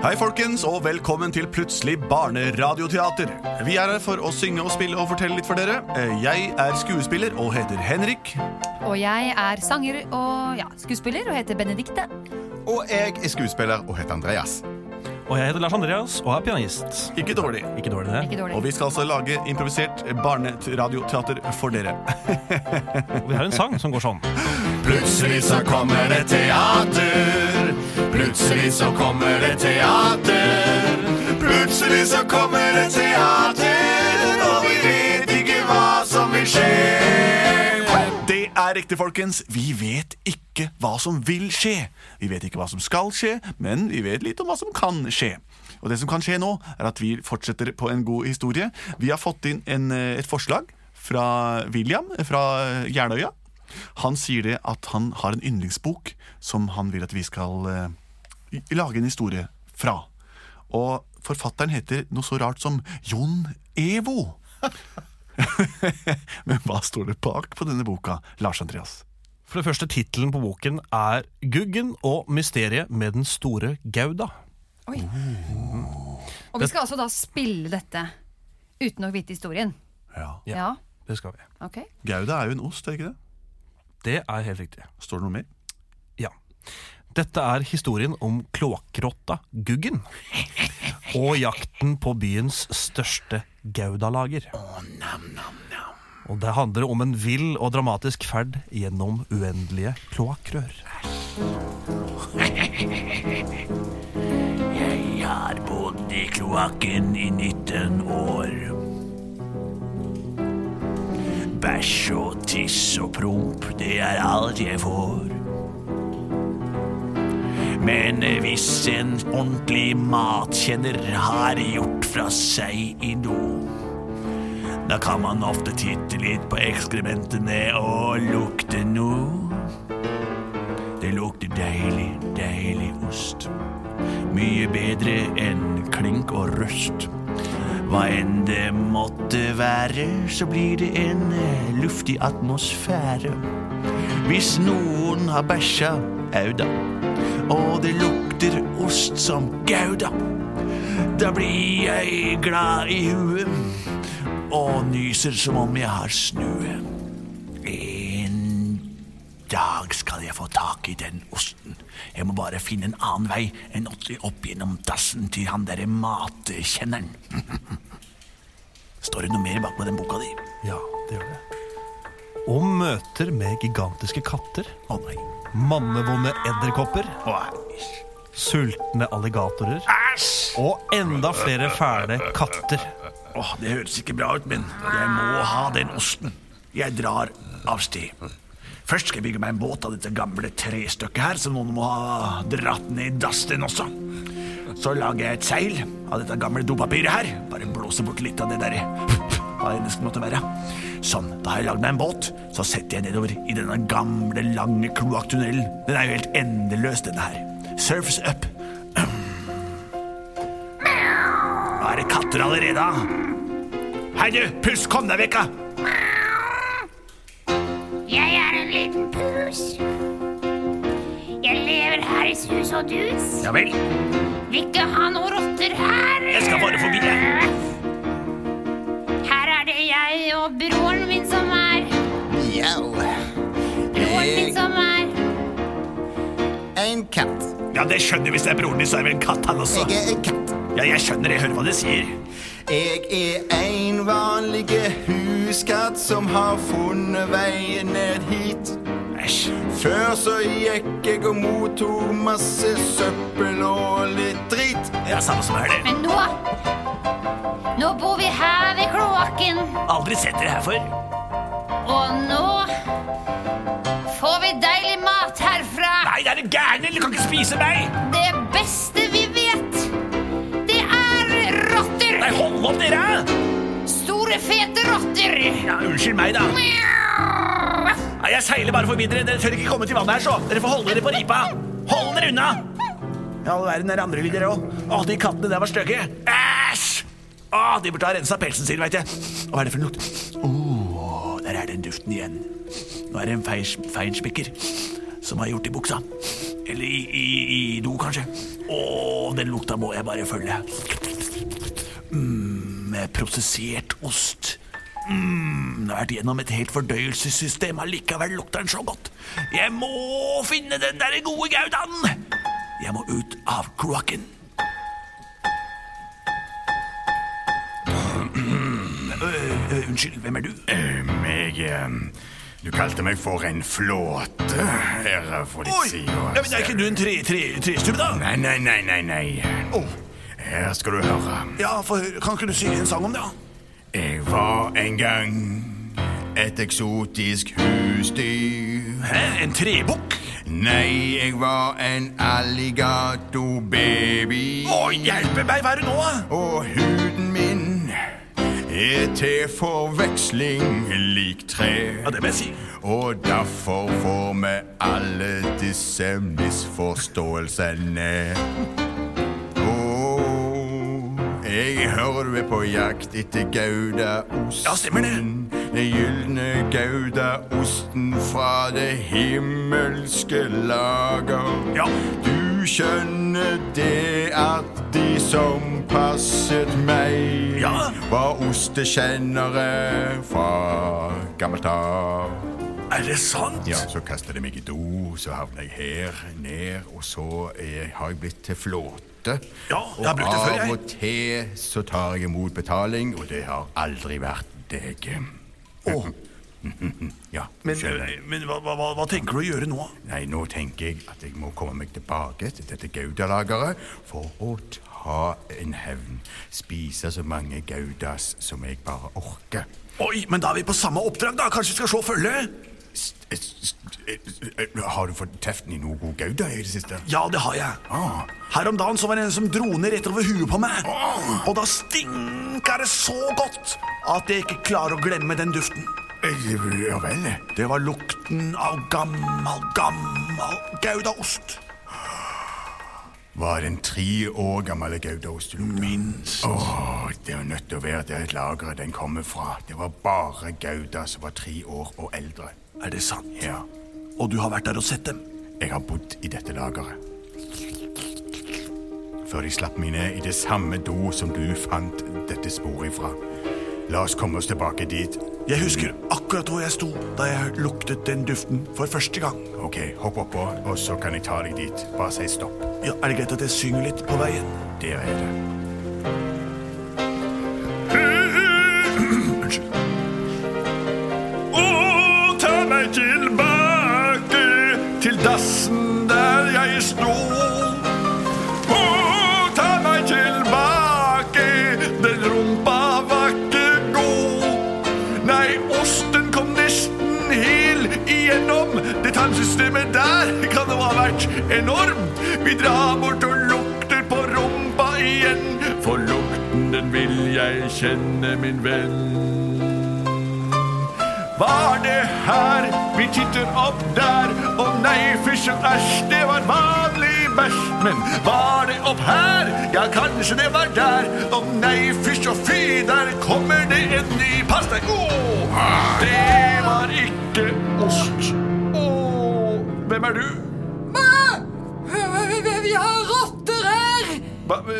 Hei, folkens, og velkommen til Plutselig barneradioteater. Vi er her for å synge og spille og fortelle litt for dere. Eh, Jeg er skuespiller og heter Henrik. Og jeg er sanger og ja, skuespiller og heter Benedikte. Og jeg er skuespiller og heter Andreas. Og jeg heter Lars Andreas og er pianist. Ikke dårlig. Ikke dårlig, det. Ikke Og vi skal altså lage improvisert barneradioteater for dere. Og vi har en sang som går sånn. Plutselig så kommer det teater. Plutselig så kommer det teater. Plutselig så kommer det teater, og vi vet ikke hva som vil skje. Det er riktig, folkens. Vi vet ikke hva som vil skje. Vi vet ikke hva som skal skje, men vi vet litt om hva som kan skje. Og det som kan skje nå, er at vi fortsetter på en god historie. Vi har fått inn en, eh, et forslag fra William fra Jeløya. Han sier det at han har en yndlingsbok som han vil at vi skal eh, lage en historie fra. Og forfatteren heter noe så rart som Jon Evo. Men hva står det bak på denne boka, Lars Andreas? For det første, tittelen på boken er 'Guggen og mysteriet med den store Gauda'. Oi. Og vi skal altså da spille dette uten å vite historien. Ja. Ja. Ja, Det skal vi. Okay. Gouda er jo en ost, er det ikke det? Det er helt riktig. Står det noe mer? Ja. Dette er historien om kloakkrotta Guggen. Og jakten på byens største Gaudalager. Og det handler om en vill og dramatisk ferd gjennom uendelige kloakkrør. Jeg har bodd i kloakken i 19 år. Bæsj og tiss og promp, det er alt jeg får. Men hvis en ordentlig matkjenner har gjort fra seg i do, da kan man ofte titte litt på ekskrementene og lukte noe. Det lukter deilig, deilig ost. Mye bedre enn klink og røst. Hva enn det måtte være, så blir det en luftig atmosfære. Hvis noen har bæsja auda, og det lukter ost som gouda, da blir jeg glad i huet og nyser som om jeg har snue. Dag skal jeg få tak i den osten. Jeg må bare finne en annen vei enn opp gjennom dassen til han derre matkjenneren. Står det noe mer bak med den boka di? Ja, det gjør det. Og møter med gigantiske katter, Å nei. mannevonde edderkopper, æsj. sultne alligatorer og enda flere fæle katter. Åh, det høres ikke bra ut, men jeg må ha den osten. Jeg drar av sted. Først skal jeg bygge meg en båt av dette gamle trestykket her, som noen må ha dratt ned i dassen også. Så lager jeg et seil av dette gamle dopapiret her. Bare blåser bort litt av det der hva det måtte være. Sånn, da har jeg lagd meg en båt. Så setter jeg nedover i denne gamle, lange kloakktunnelen. Den er jo helt endeløs, denne her. Surfs up. Nå er det katter allerede. Hei du, puss, kom deg vekk, liten pus. Jeg lever her i sus og dus. Ja vel, Vil ikke ha noen rotter her. jeg skal bare forbi. Her er det jeg og broren min som er. Jau. Broren min som er. En katt. Ja, det skjønner hvis det er broren din, så er vel en katt han også. Jeg er en katt. Ja, jeg skjønner, jeg hører hva de sier. Jeg er en vanlig huskatt som har funnet veien ned hit. Før så gikk jeg og mottok masse søppel og litt drit. Ja, samme som er det. Men nå Nå bor vi her ved kloakken. Aldri sett dere her før. Og nå får vi deilig mat herfra. Nei, det er det gærne! Du kan ikke spise meg! Det opp, dere! Store, fete rotter. Ja, unnskyld meg, da. Nei, jeg seiler bare forbi dere. Dere tør ikke komme til vannet her, så. Dere får holde dere på ripa. Hold dere unna. I all verden er andre lyder òg. Å, de kattene der var stygge. Æsj! Å, de burde ha rensa pelsen sin, veit jeg. Hva er det for en lukt? Oh, der er den duften igjen. Nå er det en feins- feinspikker som har gjort i buksa. Eller i, i, i do, kanskje. Å, den lukta må jeg bare følge. Mm, med prosessert ost. Mm, jeg har vært gjennom et helt fordøyelsessystem, allikevel lukter den så godt. Jeg må finne den der gode goudaen! Jeg må ut av kloakken. Øh, øh, unnskyld, hvem er du? Jeg eh, Du kalte meg for en flåte her for litt Oi! siden. Ja, men er ikke du en tre, tre, da? Nei, nei, nei, nei, nei. Å, Her skal du høre. ja, for. Kan ikke du synge en sang om det? Ja? Jeg var en gang et eksotisk husdyr. Hæ? En trebukk? Nei, jeg var en alligatorbaby. Å, hjelpe meg, hva er det nå? da? Og huden min er til forveksling lik tre. Ja, det må jeg si. Og derfor får vi alle disse misforståelsene. Jeg hører du er på jakt etter goudaosten. Ja, stemmer det. Den gylne goudaosten fra det himmelske lager. Ja. Du skjønner det at de som passet meg, Ja. var ostekjennere fra gammelt av. Er det sant? Ja, så kastet de meg i do, så havner jeg her ned, og så er, har jeg blitt til flåte. Ja, jeg har brukt det før, jeg. Og av og til så tar jeg imot betaling, og det har aldri vært deg. Å, Ja, men, men hva, hva, hva tenker du å gjøre nå? Nei, nå tenker jeg at jeg må komme meg tilbake til dette gaudalageret for å ta en hevn. Spise så mange gaudas som jeg bare orker. Oi, men da er vi på samme oppdrag, da. Kanskje vi skal slå følge? Har du fått teften i noe god gouda i det siste? Ja, det har jeg. Ah. Her om dagen så var det en som dro ned rett over huet på meg. Og da stinka det så godt at jeg ikke klarer å glemme den duften. Eh, Ja vel. Det var lukten av gammel, gammel goudaost. Var det en tre år du lukta? Minst. Åh, det er nødt til å være der lageret den kommer fra. Det var bare gouda som var tre år og eldre. Er det sant? Ja, Og du har vært der og sett dem? jeg har bodd i dette lageret. Før de slapp meg ned i det samme do som du fant dette sporet ifra. La oss komme oss tilbake dit. Jeg husker akkurat hvor jeg sto da jeg luktet den duften for første gang. Ok, hopp oppå, og så kan jeg ta deg dit. Bare si stopp. Ja, Er det greit at jeg synger litt på veien? Det er det. Vi drar bort og lukter på rumpa igjen. For lukten, den vil jeg kjenne, min venn. Var det her? Vi titter opp der. Å nei, fysj og æsj, det var vanlig bæsj. Men var det opp her? Ja, kanskje det var der. Å nei, fysj og fy, der kommer det en ny. Pass deg! Å, det var ikke ost. Å, hvem er du? Vi har rotter her!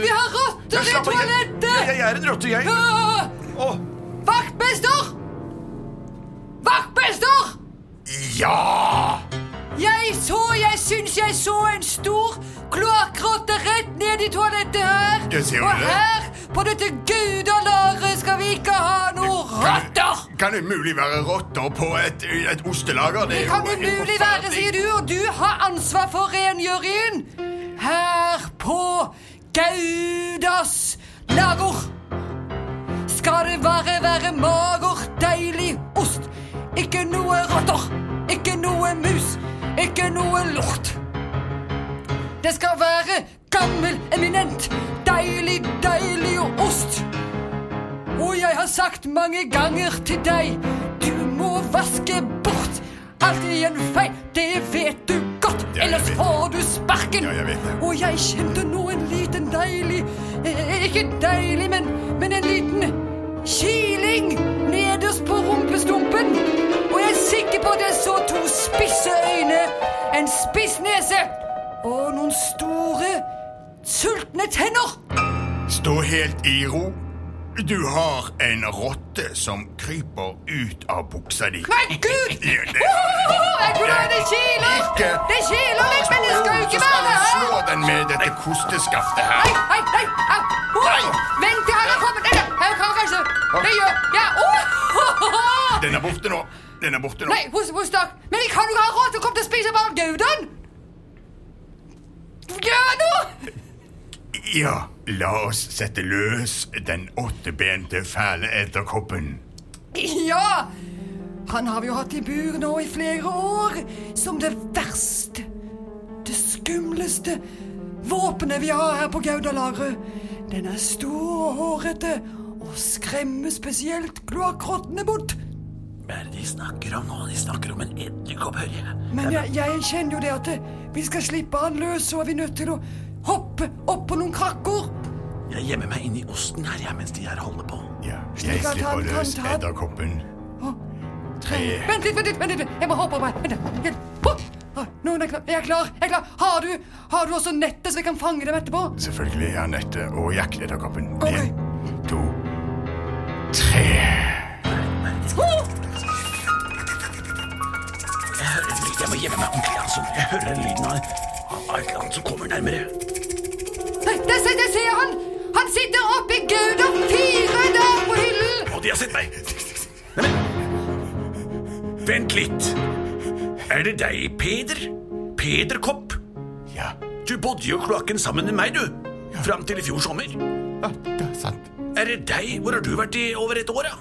Vi har rotter i toalettet! Jeg, jeg er en rotte, jeg. Ja. Vaktmester! Vaktmester! ja! Jeg så, jeg syns jeg så en stor kloakkrotte rett ned i toalettet her. Og her, på dette gudalageret, skal vi ikke ha noe rotter. Kan det mulig være rotter på et, et ostelager? Det det kan umulig være, sier du, og du har ansvar for rengjøringen. Her på Gaudas lager skal det bare være mager, deilig ost. Ikke noe rotter, ikke noe mus, ikke noe lort. Det skal være gammel, eminent, deilig, deilig ost. Og jeg har sagt mange ganger til deg Du må vaske bort alt igjen feil. Det vet du godt, Ja, ellers får du sparken. Ja, jeg vet det. Og jeg kjente nå en liten deilig eh, Ikke deilig, men, men en liten kiling nederst på rumpestumpen. Og jeg er sikker på at jeg så to spisse øyne, en spiss nese og noen store, sultne tenner. Stå helt i ro. Du har en rotte som kryper ut av buksa di. Nei, Gud! Ja, det- Oh, jeg tror det kiler! Ikke- Det kiler litt, men det skal jo Så ikke skal være du slå den med dette kosteskaftet Nei, her. nei, nei! au. Oh, Nei. Vent til han har kommet! Nei, nei, jeg kan kanskje Det gjør Ja! Oh, Den er borte nå. Den er borte nå. Nei, hos, hos dere. Men jeg kan jo ha råd til å komme til å spise bare gauden! Gjør noe! Ja, la oss sette løs den åttebente fæle edderkoppen. Ja! Han har vi jo hatt i bur nå i flere år. Som det verste, det skumleste våpenet vi har her på Gaudalageret. Den er stor og hårete og skremmer spesielt kloakkrottene bort. Hva er det de snakker om nå? De snakker om en edderkopp, hører jeg. Men jeg, jeg kjenner jo det at vi skal slippe han løs, så er vi nødt til å hoppe opp på noen krakker. Jeg gjemmer meg inni osten her, jeg, mens de her holder på. Ja, jeg slipper løs edderkoppen. Tre. Vent litt, vent litt, vent litt. Jeg må hoppe opp her. Vent litt. Hjelp. Å, å, Nå er jeg klar. Jeg er klar. Jeg er klar. Har, du, har du også nettet, så vi kan fange dem etterpå? Selvfølgelig Jeg har nettet og jakteedderkoppen. Okay. En, to, tre. Jeg. Jeg må gjemme meg ordentlig, altså. Jeg hører lyden av et eller annet som kommer nærmere. Der, ser- ser han! Han sitter oppe i Gauder 4 der på hyllen! Og de har sett meg. Neimen Vent litt. Er det deg, Peder? Peder Kopp? Ja, Du bodde jo i kloakken sammen med meg, du. Fram til i fjor sommer. ja, det er sant. Er det deg? Hvor har du vært i over et år, da?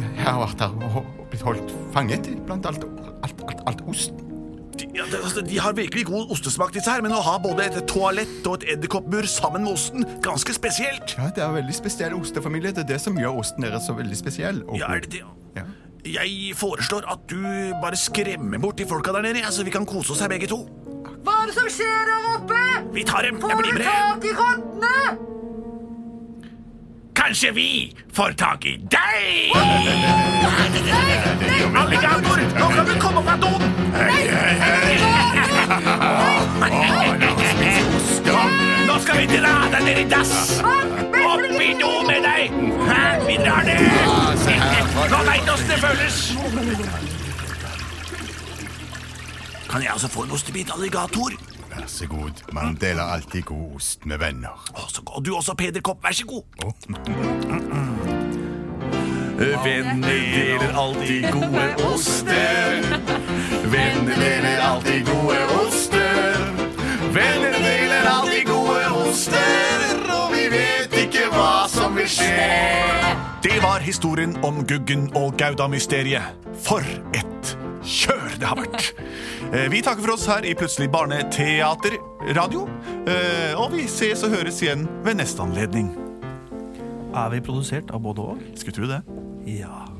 Jeg har vært her og blitt holdt fanget blant alt, alt, alt, alt ost. De, ja, det, altså, de har virkelig god ostesmak, disse her, men å ha både et toalett og et edderkoppbur sammen med osten, ganske spesielt. Ja, det er en veldig spesiell ostefamilie. Det er det som gjør osten deres så veldig spesiell. Og Ja, er det det? Ja. Jeg foreslår at du bare skremmer bort de folka der nede, ja, så vi kan kose oss her begge to. Hva er det som skjer her oppe? Vi tar dem. Jeg Får blir du med. tak i rottene? Kanskje vi får tak i deg? Alligator, nå kan du komme av doen! Nå skal vi dra deg ned i dass! Opp i do med deg! Her, vi drar ned! Nå veit åssen det føles! Kan jeg også få en ostebit, alligator? Vær så god. Man deler alltid god ost med venner. Å, så godt. Og du også, Peder Kopp. Vær så god. Venner deler alltid gode oster. Venner deler alltid gode oster. Venner deler alltid gode oster, og vi vet ikke hva som vil skje. Det var historien om Guggen og Gauda-mysteriet. For et kjør det har vært! Eh, Vi takker for oss her i Plutselig barneteaterradio. Eh, Og vi ses og høres igjen ved neste anledning. Er vi produsert av både og? Skulle tro det. Ja.